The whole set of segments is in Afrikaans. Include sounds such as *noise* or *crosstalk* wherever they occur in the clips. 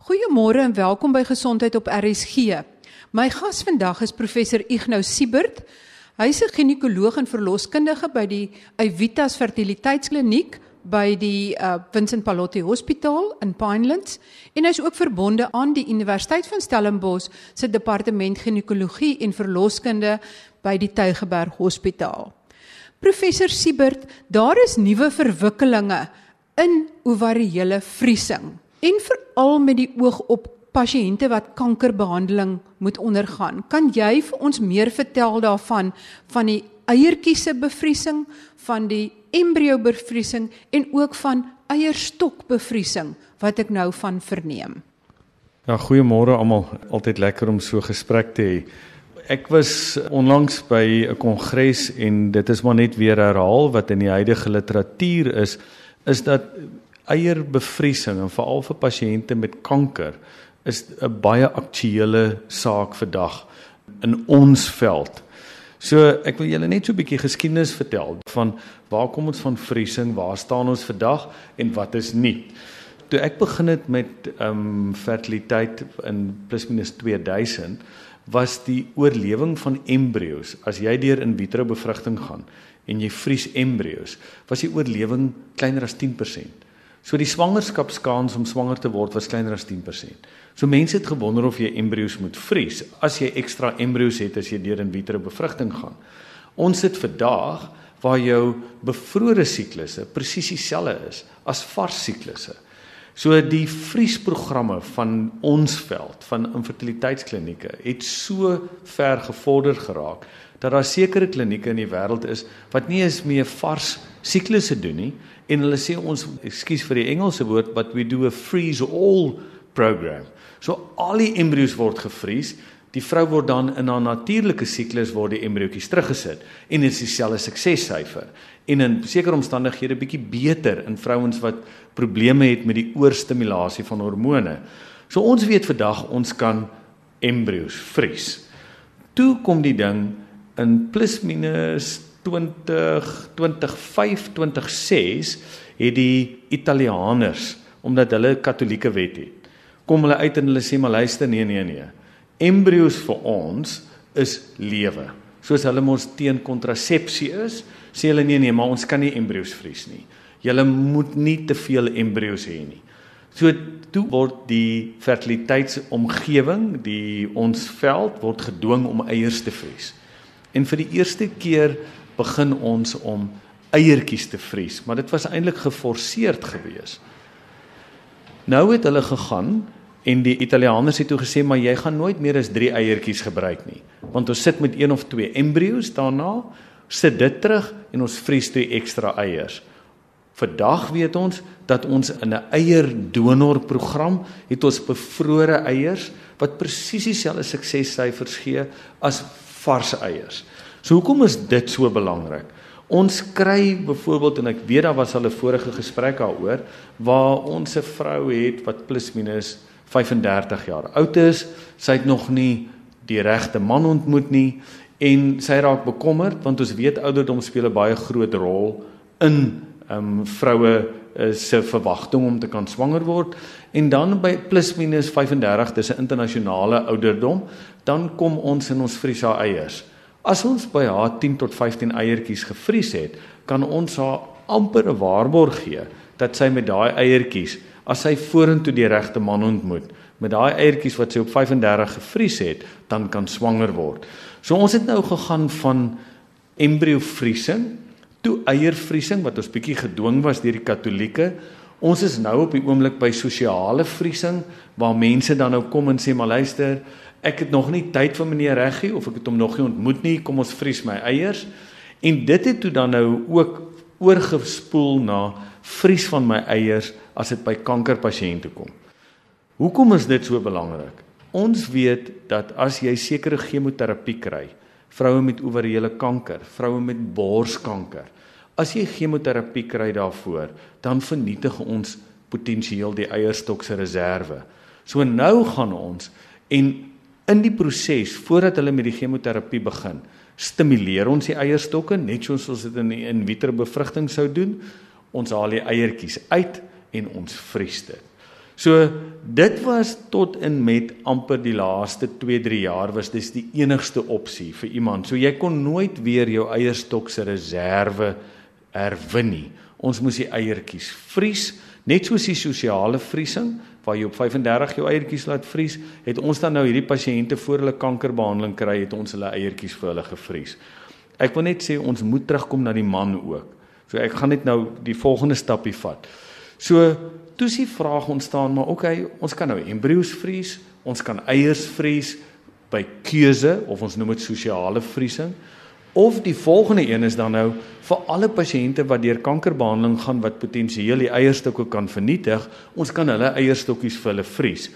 Goeiemôre en welkom by Gesondheid op RSG. My gas vandag is professor Ignou Siebert. Hy's 'n ginekoloog en verloskundige by die Evitas Fertiliteitskliniek by die uh, Vincent Pallotti Hospitaal in Pinelands en hy's ook verbonde aan die Universiteit van Stellenbosch se departement ginekologie en verloskunde by die Tygerberg Hospitaal. Professor Siebert, daar is nuwe verwikkelinge in ovariële vriesing en veral met die oog op pasiënte wat kankerbehandeling moet ondergaan. Kan jy vir ons meer vertel daarvan van die eiertjies se bevriesing, van die embrio bevriesing en ook van eierstokbevriesing wat ek nou van verneem? Ja, goeiemôre almal. Altyd lekker om so gesprek te hê. Ek was onlangs by 'n kongres en dit is maar net weer herhaal wat in die huidige literatuur is, is dat eierbevriesing en veral vir pasiënte met kanker is 'n baie aktuelle saak vandag in ons veld. So ek wil julle net so 'n bietjie geskiedenis vertel van waar kom ons van vriesing, waar staan ons vandag en wat is nie. Toe ek begin het met ehm um, fertiliteit in plus minus 2000 was die oorlewing van embrio's as jy deur in vitro bevrugting gaan en jy vries embrio's was die oorlewing kleiner as 10%. So die swangerskapskans om swanger te word was kleiner as 10%. So mense het gewonder of jy embrio's moet vries as jy ekstra embrio's het as jy deur in vitro bevrugting gaan. Ons sit vandag waar jou bevrore siklusse presies dieselfde is as vars siklusse. So die vriesprogramme van ons veld van infertiliteitsklinieke het so ver gevorder geraak dat daar sekere klinieke in die wêreld is wat nie eens meer vars siklusse doen nie en hulle sê ons ekskuus vir die Engelse woord but we do a freeze all program. So al die embrio's word gevries. Die vrou word dan in haar natuurlike siklus word die embriootjies teruggesit en dit is dieselfde suksessyfer. En in sekere omstandighede bietjie beter in vrouens wat probleme het met die oorstimulasie van hormone. So ons weet vandag ons kan embrio's vries. Toe kom die ding in plus minus 2025 het die Italianers omdat hulle katolieke wet het kom hulle uit en hulle sê maar luister nee nee nee. Embrio's vir ons is lewe. Soos hulle mos teen kontrasepsie is sê hulle nee nee maar ons kan nie embrio's vries nie. Jy moet nie te veel embrio's hê nie. So toe word die fertiliteitsomgewing die ons veld word gedwing om eiers te vries. En vir die eerste keer begin ons om eiertjies te vries, maar dit was eintlik geforseerd geweest. Nou het hulle gegaan en die Italianers het toe gesê maar jy gaan nooit meer as 3 eiertjies gebruik nie, want ons sit met een of twee embrio's daarna, sit dit terug en ons vries twee ekstra eiers. Vandag weet ons dat ons in 'n eierdonorprogram het ons bevrore eiers wat presies dieselfde suksessyfers gee as vars eiers. So hoekom is dit so belangrik? Ons kry byvoorbeeld en ek weet daar was al 'n vorige gesprek daaroor waar ons 'n vrou het wat plus minus 35 jaar oud is, sy het nog nie die regte man ontmoet nie en sy raak bekommerd want ons weet ouderdom speel 'n baie groot rol in ehm um, vroue uh, se verwagting om te kan swanger word en dan by plus minus 35 dis 'n internasionale ouderdom dan kom ons in ons vries haar eiers. As ons by haar 10 tot 15 eiertjies gevries het, kan ons haar amper 'n waarborg gee dat sy met daai eiertjies, as sy vorentoe die regte man ontmoet, met daai eiertjies wat sy op 35 gevries het, dan kan swanger word. So ons het nou gegaan van embryovriesing toe eiervriesing wat ons bietjie gedwing was deur die Katolieke. Ons is nou op die oomblik by sosiale vriesing waar mense dan nou kom en sê maar luister, ek het nog nie tyd vir meneer Reggie of ek het hom nog nie ontmoet nie, kom ons vries my eiers. En dit het toe dan nou ook oorgespoel na vries van my eiers as dit by kankerpasiënte kom. Hoekom is dit so belangrik? Ons weet dat as jy sekere chemoterapie kry, vroue met ovariële kanker, vroue met borskanker, as jy chemoterapie kry daarvoor, dan vernietig ons potensieel die eierstok se reserve. So nou gaan ons en in die proses voordat hulle met die chemoterapie begin, stimuleer ons die eierstokke net soos ons dit in die in vitro bevrugting sou doen. Ons haal die eiertjies uit en ons vries dit. So dit was tot in met amper die laaste 2-3 jaar was dis die enigste opsie vir iemand. So jy kon nooit weer jou eierstok se reserve herwin nie. Ons moes die eiertjies vries, net soos die sosiale vriesing waar jy op 35 jou eiertjies laat vries, het ons dan nou hierdie pasiënte voor hulle kankerbehandeling kry, het ons hulle eiertjies vir hulle gevries. Ek wil net sê ons moet terugkom na die man ook. So ek gaan net nou die volgende stappie vat. So toe sien vraag ontstaan maar okay, ons kan nou embrio's vries, ons kan eiers vries by keuse of ons noem dit sosiale vriesing. Of die volgende een is dan nou vir alle pasiënte wat deur kankerbehandeling gaan wat potensieel die eierstokke kan vernietig, ons kan hulle eierstokkies vir hulle vries.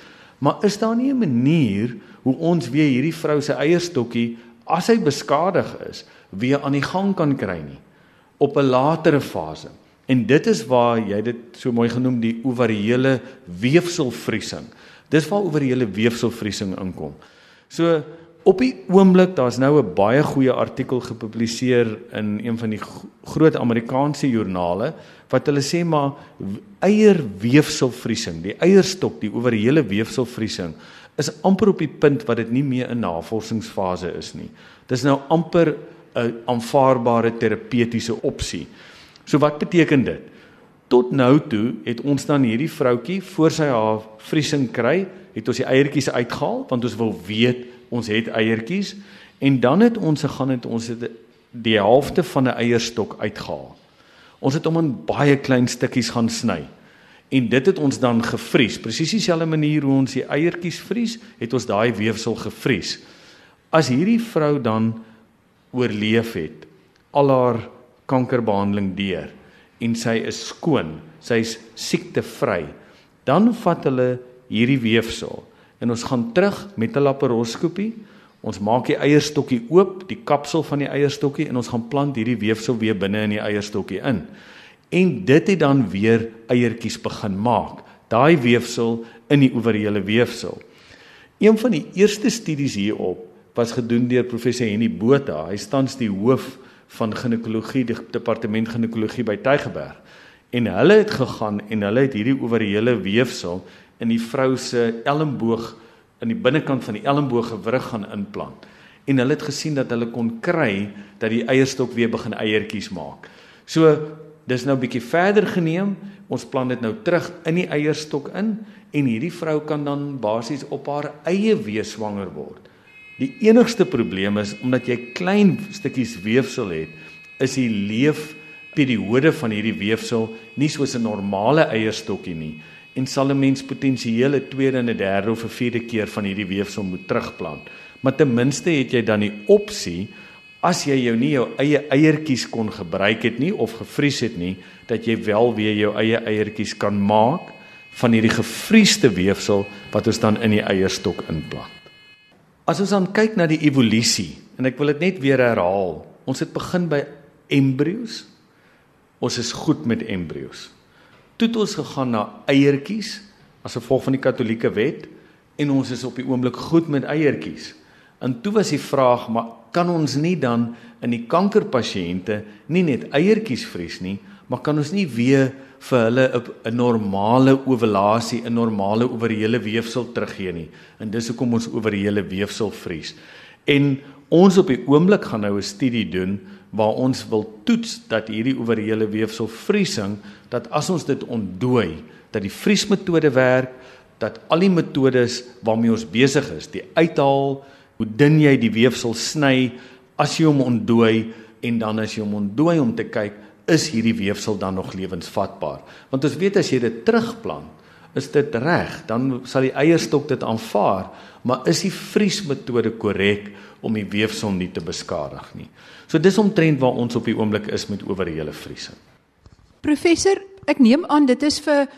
Maar is daar nie 'n manier hoe ons weer hierdie vrou se eierstokkie as hy beskadig is, weer aan die gang kan kry nie op 'n latere fase? En dit is waar jy dit so mooi genoem die ovariële weefselvriesing. Dis waar ovariële weefselvriesing inkom. So op die oomblik daar's nou 'n baie goeie artikel gepubliseer in een van die groot Amerikaanse joernale wat hulle sê maar eierweefselvriesing, die eierstok, die ovariële weefselvriesing is amper op die punt wat dit nie meer 'n navorsingsfase is nie. Dis nou amper 'n aanvaarbare terapeutiese opsie. So wat beteken dit? Tot nou toe het ons dan hierdie vroutjie voor sy haar vriesing kry, het ons die eiertjies uitgehaal want ons wil weet ons het eiertjies en dan het ons gegaan het ons het die helfte van 'n eierstok uitgehaal. Ons het hom in baie klein stukkies gaan sny. En dit het ons dan gevries. Presies dieselfde manier hoe ons die eiertjies vries, het ons daai weefsel gevries. As hierdie vrou dan oorleef het al haar kankerbehandeling deur en sy is skoon, sy's siektevry, dan vat hulle hierdie weefsel en ons gaan terug met 'n laparoskopie. Ons maak die eierstokkie oop, die kapsel van die eierstokkie en ons gaan plant hierdie weefsel weer binne in die eierstokkie in. En dit het dan weer eiertjies begin maak. Daai weefsel in die ovariële weefsel. Een van die eerste studies hierop was gedoen deur professor Henny Botha. Hy tans die hoof van ginekologie die departement ginekologie by Tygerberg en hulle het gegaan en hulle het hierdie ovariële weefsel in die vrou se elmboog in die binnekant van die elmboog gewrig gaan inplant en hulle het gesien dat hulle kon kry dat die eierstok weer begin eiertjies maak. So dis nou bietjie verder geneem. Ons plant dit nou terug in die eierstok in en hierdie vrou kan dan basies op haar eie wees swanger word. Die enigste probleem is omdat jy klein stukkies weefsel het, is die leefperiode van hierdie weefsel nie soos 'n normale eierstokkie nie en sal 'n mens potensieel 'n tweede en 'n derde of 'n vierde keer van hierdie weefsel moet terugplant. Maar ten minste het jy dan die opsie as jy jou nie jou eie eiertjies kon gebruik het nie of gevries het nie, dat jy wel weer jou eie eiertjies kan maak van hierdie gevriesde weefsel wat ons dan in die eierstok inplant. As ons dan kyk na die evolusie en ek wil dit net weer herhaal. Ons het begin by embrio's. Ons is goed met embrio's. Toe het ons gegaan na eiertjies as gevolg van die katolieke wet en ons is op die oomblik goed met eiertjies. En toe was die vraag, maar kan ons nie dan in die kankerpasiënte nie net eiertjies vries nie, maar kan ons nie weer vir hulle 'n normale ovulasie, 'n normale ovariële weefsel teruggee nie. En dis hoekom ons ovariële weefsel vries. En ons op die oomblik gaan nou 'n studie doen waar ons wil toets dat hierdie ovariële weefsel vriesing dat as ons dit ontdooi, dat die vriesmetode werk, dat al die metodes waarmee ons besig is, die uithaal, hoe dun jy die weefsel sny, as jy hom ontdooi en dan as jy hom ontdooi om te kyk is hierdie weefsel dan nog lewensvatbaar? Want ons weet as jy dit terugplant, is dit reg, dan sal die eierstok dit aanvaar, maar is die vriesmetode korrek om die weefsel nie te beskadig nie? So dis omtrent waar ons op die oomblik is met oorhele vriesing. Professor, ek neem aan dit is vir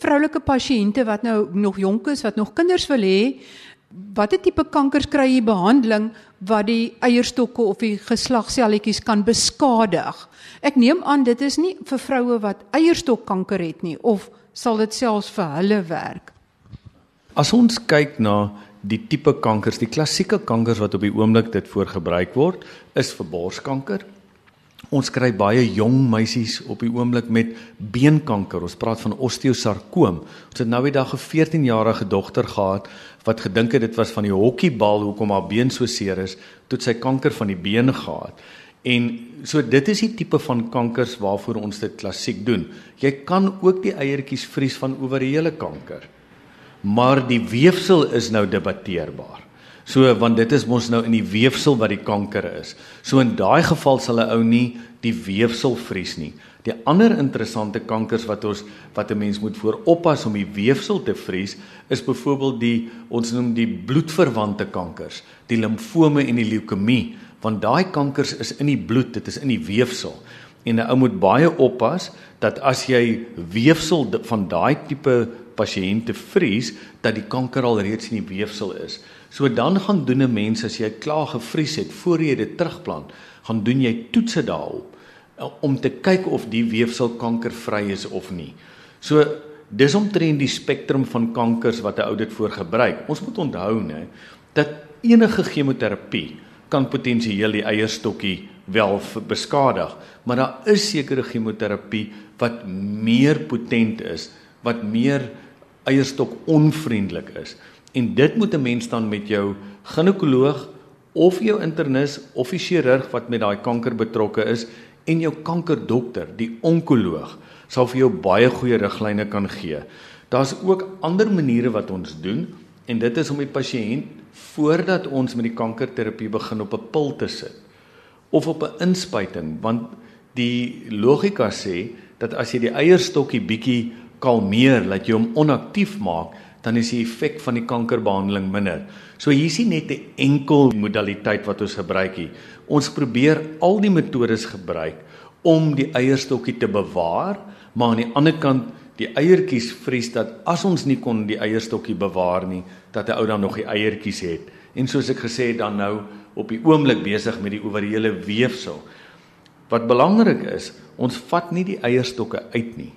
vroulike pasiënte wat nou nog jonk is, wat nog kinders wil hê, watter tipe kankers kry jy behandeling wat die eierstokke of die geslagselletjies kan beskadig? Ek neem aan dit is nie vir vroue wat eierstokkanker het nie of sal dit selfs vir hulle werk. As ons kyk na die tipe kankers, die klassieke kankers wat op die oomblik dit voor gebruik word, is vir borskanker. Ons kry baie jong meisies op die oomblik met beenkanker. Ons praat van osteosarkoom. Ons het nou die dag 'n 14-jarige dogter gehad wat gedink het dit was van die hokkiebal hoekom haar been so seer is, toe sy kanker van die been gehad. En so dit is die tipe van kankers waarvoor ons dit klassiek doen. Jy kan ook die eiertjies vries van ovariële kanker. Maar die weefsel is nou debatteerbaar. So want dit is mos nou in die weefsel wat die kanker is. So in daai geval sal 'n ou nie die weefsel vries nie. Die ander interessante kankers wat ons wat 'n mens moet voor oppas om die weefsel te vries is byvoorbeeld die ons noem die bloedverwante kankers, die limfome en die leukemie, want daai kankers is in die bloed, dit is in die weefsel. En 'n ou moet baie oppas dat as jy weefsel van daai tipe pasiënte vries, dat die kanker al reeds in die weefsel is. So dan gaan doen 'n mens as jy klaar gevries het voor jy dit terugplant, gaan doen jy toetse daarop eh, om te kyk of die weefsel kankervry is of nie. So dis omtrent die spektrum van kankers wat 'n ou dit voor gebruik. Ons moet onthou nê dat enige chemoterapie kan potensieel die eierstokkie wel beskadig, maar daar is sekere chemoterapie wat meer potent is, wat meer eierstok onvriendelik is. En dit moet 'n mens dan met jou ginekoloog of jou internis of die chirurg wat met daai kanker betrokke is en jou kankerdokter, die onkoloog, sal vir jou baie goeie riglyne kan gee. Daar's ook ander maniere wat ons doen en dit is om die pasiënt voordat ons met die kankerterapie begin op 'n pil te sit of op 'n inspuiting want die logika sê dat as jy die eierstokkie bietjie kalmeer, laat jy hom onaktief maak, dan is die effek van die kankerbehandeling minder. So hier is nie net 'n enkel modaliteit wat ons gebruik nie. Ons probeer al die metodes gebruik om die eierstokkie te bewaar, maar aan die ander kant die eiertjies vries dat as ons nie kon die eierstokkie bewaar nie, dat 'n ou dan nog die eiertjies het. En soos ek gesê het dan nou op die oomblik besig met die ovariële weefsel. Wat belangrik is, ons vat nie die eierstokke uit nie.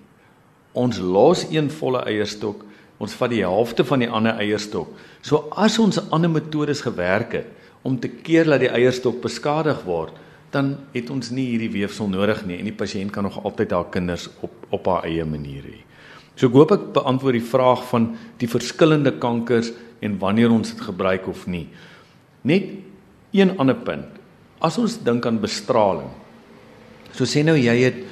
Ons los een volle eierstok Ons vat die helfte van die ander eierstok. So as ons ander metodes gewerk het om te keer dat die eierstok beskadig word, dan het ons nie hierdie weefsel nodig nie en die pasiënt kan nog altyd haar kinders op op haar eie manier hê. So ek hoop ek beantwoord die vraag van die verskillende kankers en wanneer ons dit gebruik of nie. Net een ander punt. As ons dink aan bestraling. So sê nou jy het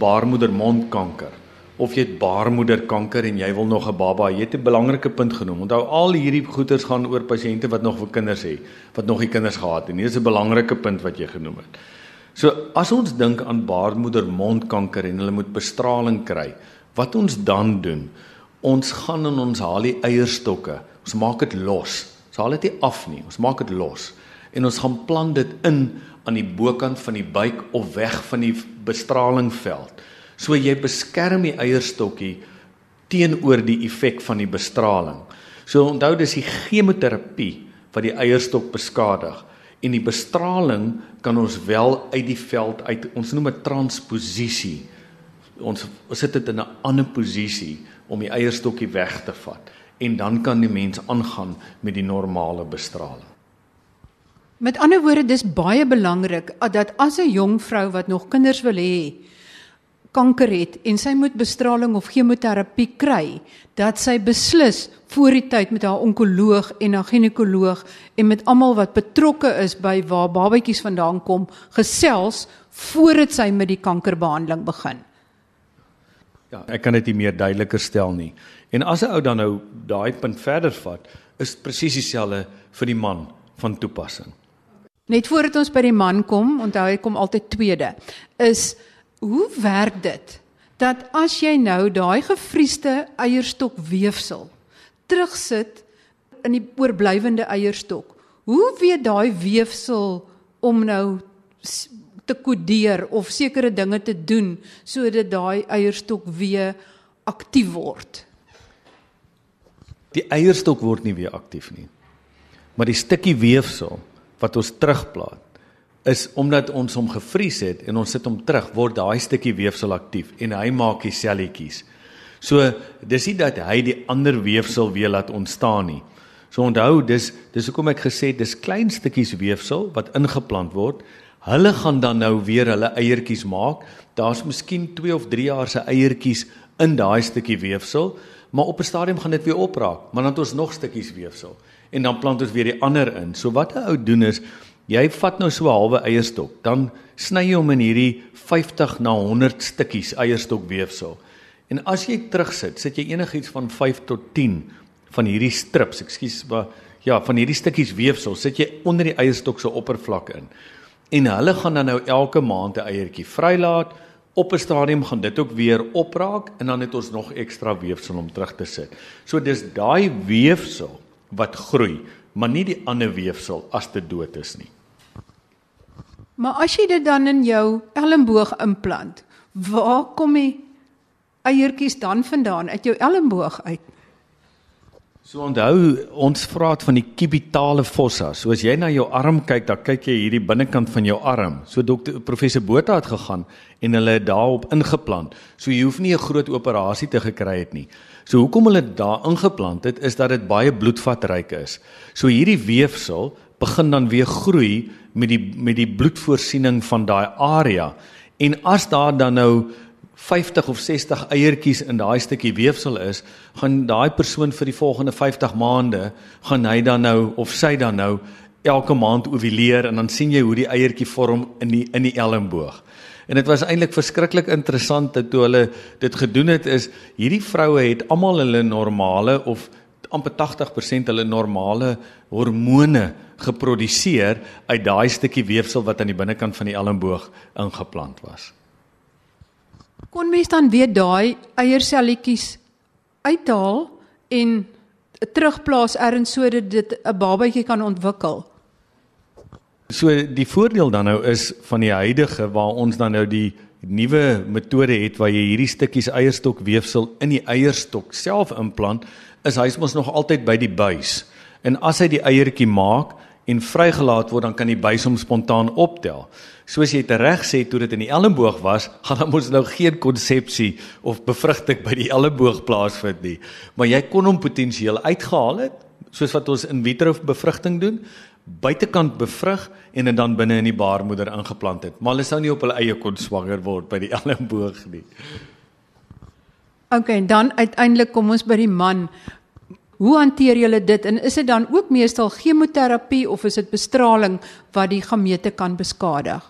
baarmoedermondkanker of jy het baarmoederkanker en jy wil nog 'n baba, jy het 'n belangrike punt genoem. Onthou al hierdie goeters gaan oor pasiënte wat nog vir kinders het, wat nog nie kinders gehad het nie. Dis 'n belangrike punt wat jy genoem het. So as ons dink aan baarmoedermondkanker en hulle moet bestraling kry, wat ons dan doen? Ons gaan in ons haal die eierstokke. Ons maak dit los. Ons haal dit nie af nie. Ons maak dit los en ons gaan plant dit in aan die bokant van die buik of weg van die bestralingveld. So jy beskerm die eierstokkie teenoor die effek van die bestraling. So onthou dis die chemoterapie wat die eierstok beskadig en die bestraling kan ons wel uit die veld uit ons noem dit transposisie. Ons sit dit in 'n ander posisie om die eierstokkie weg te vat en dan kan die mens aangaan met die normale bestraling. Met ander woorde dis baie belangrik dat as 'n jong vrou wat nog kinders wil hê, kanker het en sy moet bestraling of chemoterapie kry, dat sy beslis voor die tyd met haar onkoloog en haar ginekoloog en met almal wat betrokke is by waar babatjies vandaan kom, gesels voordat sy met die kankerbehandeling begin. Ja, ek kan dit nie meer duideliker stel nie. En as 'n ou dan nou daai punt verder vat, is presies dieselfde vir die man van toepassing. Net voordat ons by die man kom, onthou hy kom altyd tweede, is hoe werk dit dat as jy nou daai gefriesde eierstok weefsel terugsit in die oorblywende eierstok, hoe weet daai weefsel om nou te kodeer of sekere dinge te doen sodat daai eierstok weer aktief word? Die eierstok word nie weer aktief nie. Maar die stukkie weefsel wat ons terugplaat is omdat ons hom gevries het en ons sit hom terug, word daai stukkie weefsel aktief en hy maak die selletjies. So dis nie dat hy die ander weefsel weer laat ontstaan nie. So onthou, dis dis hoekom ek gesê dis klein stukkies weefsel wat ingeplant word. Hulle gaan dan nou weer hulle eiertjies maak. Daar's miskien 2 of 3 jaar se eiertjies in daai stukkie weefsel, maar op 'n stadium gaan dit weer opraak, maar dan het ons nog stukkies weefsel en dan plant ons weer die ander in. So wat 'n ou doen is jy vat nou so 'n halwe eierstok, dan sny jy hom in hierdie 50 na 100 stukkies eierstok weefsel. En as jy terugsit, sit jy enigiets van 5 tot 10 van hierdie strips, ekskuus, maar ja, van hierdie stukkies weefsel sit jy onder die eierstok se oppervlak in. En hulle gaan dan nou elke maand 'n eiertjie vrylaat. Op 'n stadium gaan dit ook weer opraak en dan het ons nog ekstra weefsel om terug te sit. So dis daai weefsel wat groei, maar nie die ander weefsel as dit dood is nie. Maar as jy dit dan in jou elmboog implant, waar kom die eiertjies dan vandaan uit jou elmboog uit? So onthou, ons praat van die kubitale fossa. So as jy na jou arm kyk, dan kyk jy hierdie binnekant van jou arm. So dokter professor Botha het gegaan en hulle het daarop ingeplant. So jy hoef nie 'n groot operasie te gekry het nie. So hoekom hulle daar ingeplant het is dat dit baie bloedvatryk is. So hierdie weefsel begin dan weer groei met die met die bloedvoorsiening van daai area. En as daar dan nou 50 of 60 eiertjies in daai stukkie weefsel is, gaan daai persoon vir die volgende 50 maande gaan hy dan nou of sy dan nou elke maand ovuleer en dan sien jy hoe die eiertjie vorm in die in die elmboog. En dit was eintlik verskriklik interessant dat toe hulle dit gedoen het is hierdie vroue het almal hulle normale of amper 80% hulle normale hormone geproduseer uit daai stukkie weefsel wat aan die binnekant van die elmboog ingeplant was. Kon mens dan weer daai eierselletjies uithaal en terugplaas ergens sodat dit 'n babatjie kan ontwikkel? So die voordeel dan nou is van die huidige waar ons dan nou die nuwe metode het waar jy hierdie stukkies eierstok weefsel in die eierstok self implant, is hy mos nog altyd by die buis. En as hy die eiertjie maak en vrygelaat word, dan kan die buis hom spontaan optel. Soos jy reg sê toe dit in die elmboog was, *laughs* gaan dan mos nou geen konsepsie of bevrugting by die elmboog plaasvind nie. Maar jy kon hom potensieel uitgehaal het, soos wat ons in vitro bevrugting doen, buitekant bevrug en dit dan binne in die baarmoeder ingeplant het. Maar hulle sou nie op hulle eie kon swanger word by die *laughs* elmboog nie. OK, en dan uiteindelik kom ons by die man. Hoe hanteer julle dit en is dit dan ook meestal chemoterapie of is dit bestraling wat die gamete kan beskadig?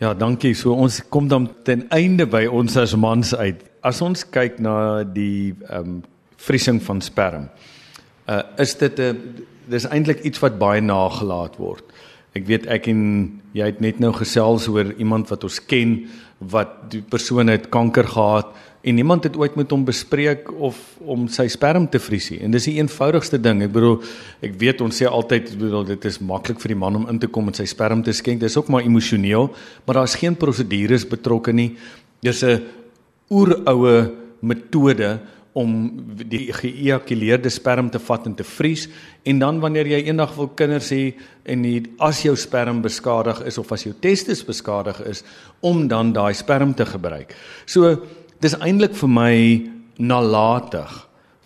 Ja, dankie. So ons kom dan ten einde by ons as mans uit. As ons kyk na die ehm um, vriesing van sperm. Uh is dit 'n dis eintlik iets wat baie nagelaat word. Ek weet ek en jy het net nou gesels oor iemand wat ons ken wat die persoon het kanker gehad en niemand het ooit met hom bespreek of om sy sperm te vries nie. En dis die eenvoudigste ding. Ek bedoel, ek weet ons sê altyd, bedoel dit is maklik vir die man om in te kom en sy sperm te skenk. Dis ook maar emosioneel, maar daar's geen prosedures betrokke nie. Dis 'n oeroue metode om die geëjakuleerde sperm te vat en te vries en dan wanneer jy eendag wil kinders hê en die, as jou sperm beskadig is of as jou testis beskadig is om dan daai sperm te gebruik. So dis eintlik vir my nalatig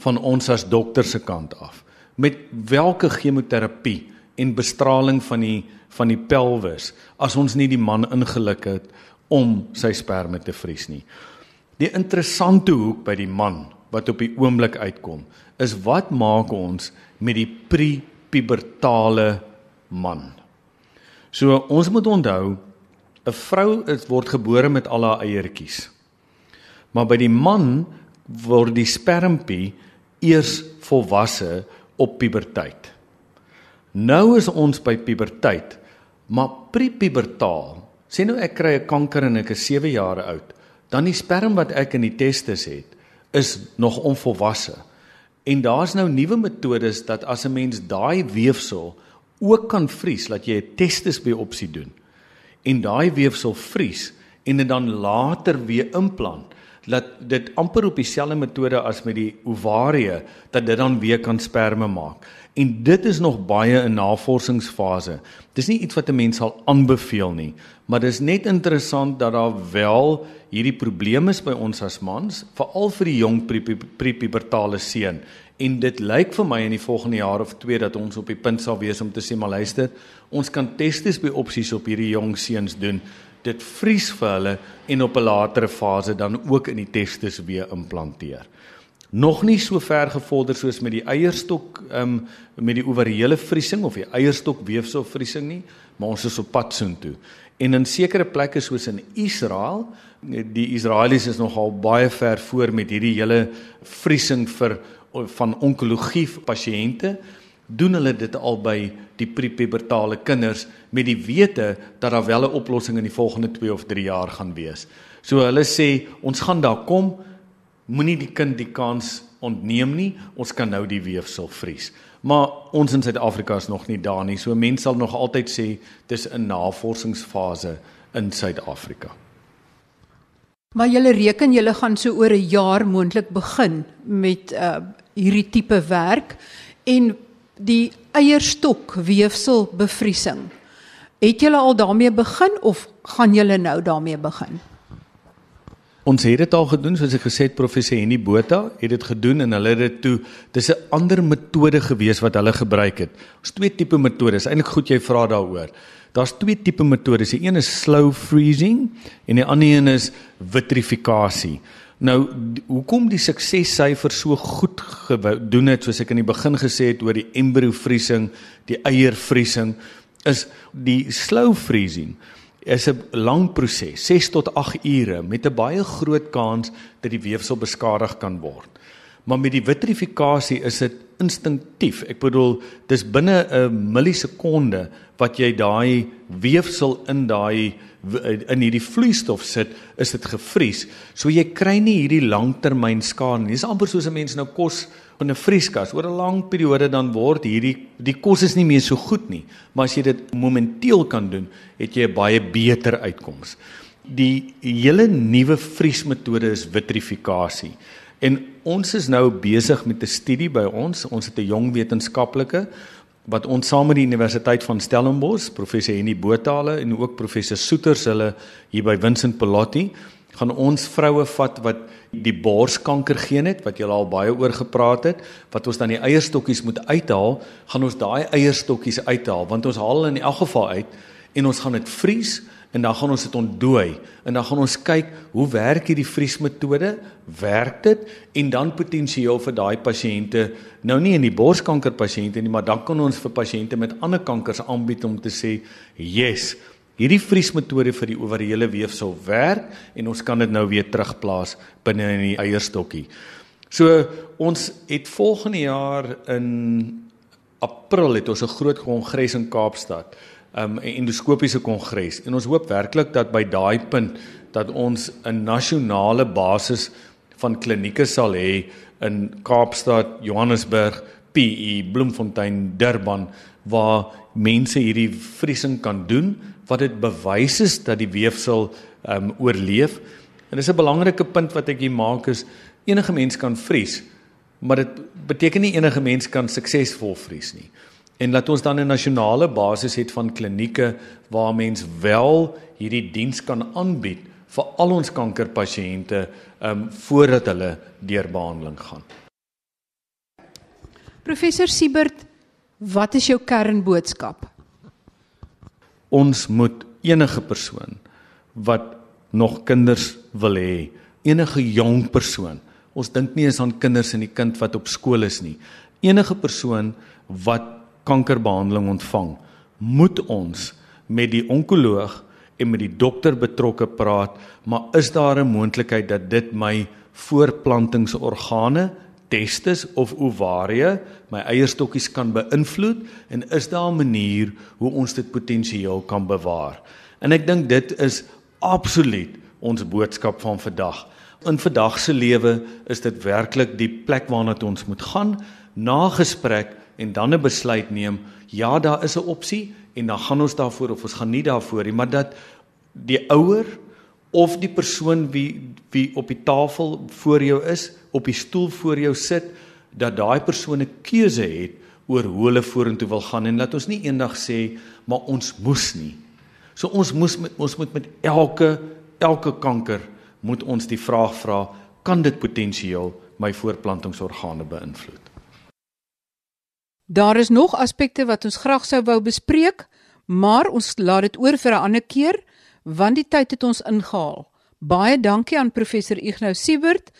van ons as dokter se kant af met watter chemoterapie en bestraling van die van die pelvis as ons nie die man ingeluk het om sy sperme te vries nie. Die interessante hoek by die man wat op die oomblik uitkom is wat maak ons met die prepubertale man. So ons moet onthou 'n vrou is word gebore met al haar eiertjies. Maar by die man word die spermpie eers volwasse op puberteit. Nou is ons by puberteit, maar prepubertaal. Sê nou ek kry 'n kanker en ek is 7 jaar oud, dan die sperm wat ek in die testis het, is nog onvolwasse. En daar's nou nuwe metodes dat as 'n mens daai weefsel ook kan vries, laat jy 'n testisbiopsie doen en daai weefsel vries en dit dan later weer implant dat dit amper op dieselfde metode as met die ovarie dat dit dan weer kan sperme maak. En dit is nog baie in navorsingsfase. Dis nie iets wat 'n mens sal aanbeveel nie, maar dis net interessant dat daar wel hierdie probleme is by ons as mans, veral vir die jong prepubertale seun En dit lyk vir my in die volgende jaar of 2 dat ons op die punt sal wees om te sê maar luister, ons kan testes by opsies op hierdie jong seuns doen. Dit vries vir hulle en op 'n latere fase dan ook in die testes weer implanteer nog nie so ver gevorder soos met die eierstok ehm um, met die ovariële vriesing of die eierstok weefselvriesing nie, maar ons is op pad soontoe. En in sekere plekke soos in Israel, die Israelies is nogal baie ver voor met hierdie hele vriesing vir van onkologie pasiënte doen hulle dit al by die prepubertale kinders met die wete dat daar wel 'n oplossing in die volgende 2 of 3 jaar gaan wees. So hulle sê ons gaan daar kom, moenie die kind die kans ontneem nie. Ons kan nou die weefsel vries. Maar ons in Suid-Afrika is nog nie daar nie. So mense sal nog altyd sê dis 'n navorsingsfase in Suid-Afrika. Maar julle reken julle gaan so oor 'n jaar moontlik begin met uh hierdie tipe werk en die eierstok weefsel bevriesing. Het julle al daarmee begin of gaan julle nou daarmee begin? Ons het dit al gedoen soos ek gesê het professor Henny Botha het dit gedoen en hulle het dit toe dis 'n ander metode gewees wat hulle gebruik het. Ons twee tipe metodes. Eintlik goed jy vra daaroor. Daar's twee tipe metodes. Die een is slow freezing en die ander een is vitrifikasie. Nou hoekom die suksessyfer so goed gedoen het soos ek in die begin gesê het oor die embrio vriesing, die eiervriesing is die slow freezing is 'n lang proses, 6 tot 8 ure met 'n baie groot kans dat die weefsel beskadig kan word. Maar met die vitrifikasie is dit instinktief. Ek bedoel, dis binne 'n millisekonde wat jy daai weefsel in daai in hierdie vloeistof sit, is dit gevries. So jy kry nie hierdie langtermyn skade nie. Dis amper soos 'n mens nou kos in 'n vrieskas oor 'n lang periode dan word hierdie die kos is nie meer so goed nie. Maar as jy dit momenteel kan doen, het jy 'n baie beter uitkoms. Die hele nuwe vriesmetode is vitrifikasie. En ons is nou besig met 'n studie by ons. Ons het 'n jong wetenskaplike wat ons saam met die Universiteit van Stellenbosch, professor Henny Botha en ook professor Soeters hulle hier by Vincent Pelotti gaan ons vroue vat wat die borskanker geen het wat jy al baie oor gepraat het wat ons dan die eierstokkies moet uithaal gaan ons daai eierstokkies uithaal want ons haal in elk geval uit en ons gaan dit vries en dan gaan ons dit ontdooi. En dan gaan ons kyk hoe werk hierdie vriesmetode? Werk dit? En dan potensieel vir daai pasiënte nou nie in die borskanker pasiënte nie maar dan kan ons vir pasiënte met ander kankers aanbied om te sê yes Hierdie vriesmetode vir die ovariële weefsel werk en ons kan dit nou weer terugplaas binne in die eierstokkie. So ons het volgende jaar in April het ons 'n groot kongres in Kaapstad, um, 'n endoskopiese kongres en ons hoop werklik dat by daai punt dat ons 'n nasionale basis van klinieke sal hê in Kaapstad, Johannesburg, PE, Bloemfontein, Durban waar mense hierdie vriesing kan doen wat dit bewys is dat die weefsel um, oorleef. En dis 'n belangrike punt wat ek hier maak is enige mens kan vries, maar dit beteken nie enige mens kan suksesvol vries nie. En laat ons dan 'n nasionale basis het van klinieke waar mens wel hierdie diens kan aanbied vir al ons kankerpasiënte ehm um, voordat hulle deur behandeling gaan. Professor Siebert, wat is jou kernboodskap? ons moet enige persoon wat nog kinders wil hê, enige jong persoon. Ons dink nie eens aan kinders en die kind wat op skool is nie. Enige persoon wat kankerbehandeling ontvang, moet ons met die onkoloog en met die dokter betrokke praat, maar is daar 'n moontlikheid dat dit my voorplantingsorgane testis of ovarie my eierstokkies kan beïnvloed en is daar 'n manier hoe ons dit potensieel kan bewaar. En ek dink dit is absoluut ons boodskap van vandag. In vandag se lewe is dit werklik die plek waarna ons moet gaan na gesprek en dan 'n besluit neem. Ja, daar is 'n opsie en dan gaan ons daarvoor of ons gaan nie daarvoor nie, maar dat die ouer of die persoon wie wie op die tafel voor jou is, op die stoel voor jou sit, dat daai persoon 'n keuse het oor hoe hulle vorentoe wil gaan en laat ons nie eendag sê maar ons moes nie. So ons moes met ons moet met elke elke kanker moet ons die vraag vra, kan dit potensieel my voorplantingsorgane beïnvloed? Daar is nog aspekte wat ons graag sou wou bespreek, maar ons laat dit oor vir 'n ander keer want die tyd het ons ingehaal. Baie dankie aan professor Ignou Siebert,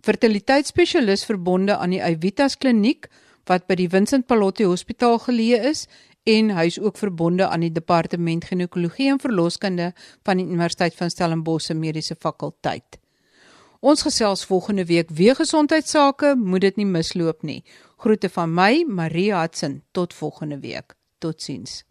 fertiliteitsspesialis verbonde aan die Evitas kliniek wat by die Vincent Pallotti Hospitaal geleë is en hy is ook verbonde aan die departement ginekologie en verloskunde van die Universiteit van Stellenbosch se mediese fakulteit. Ons gesels volgende week weer gesondheidsake, moet dit nie misloop nie. Groete van my, Marie Hudson, tot volgende week. Totsiens.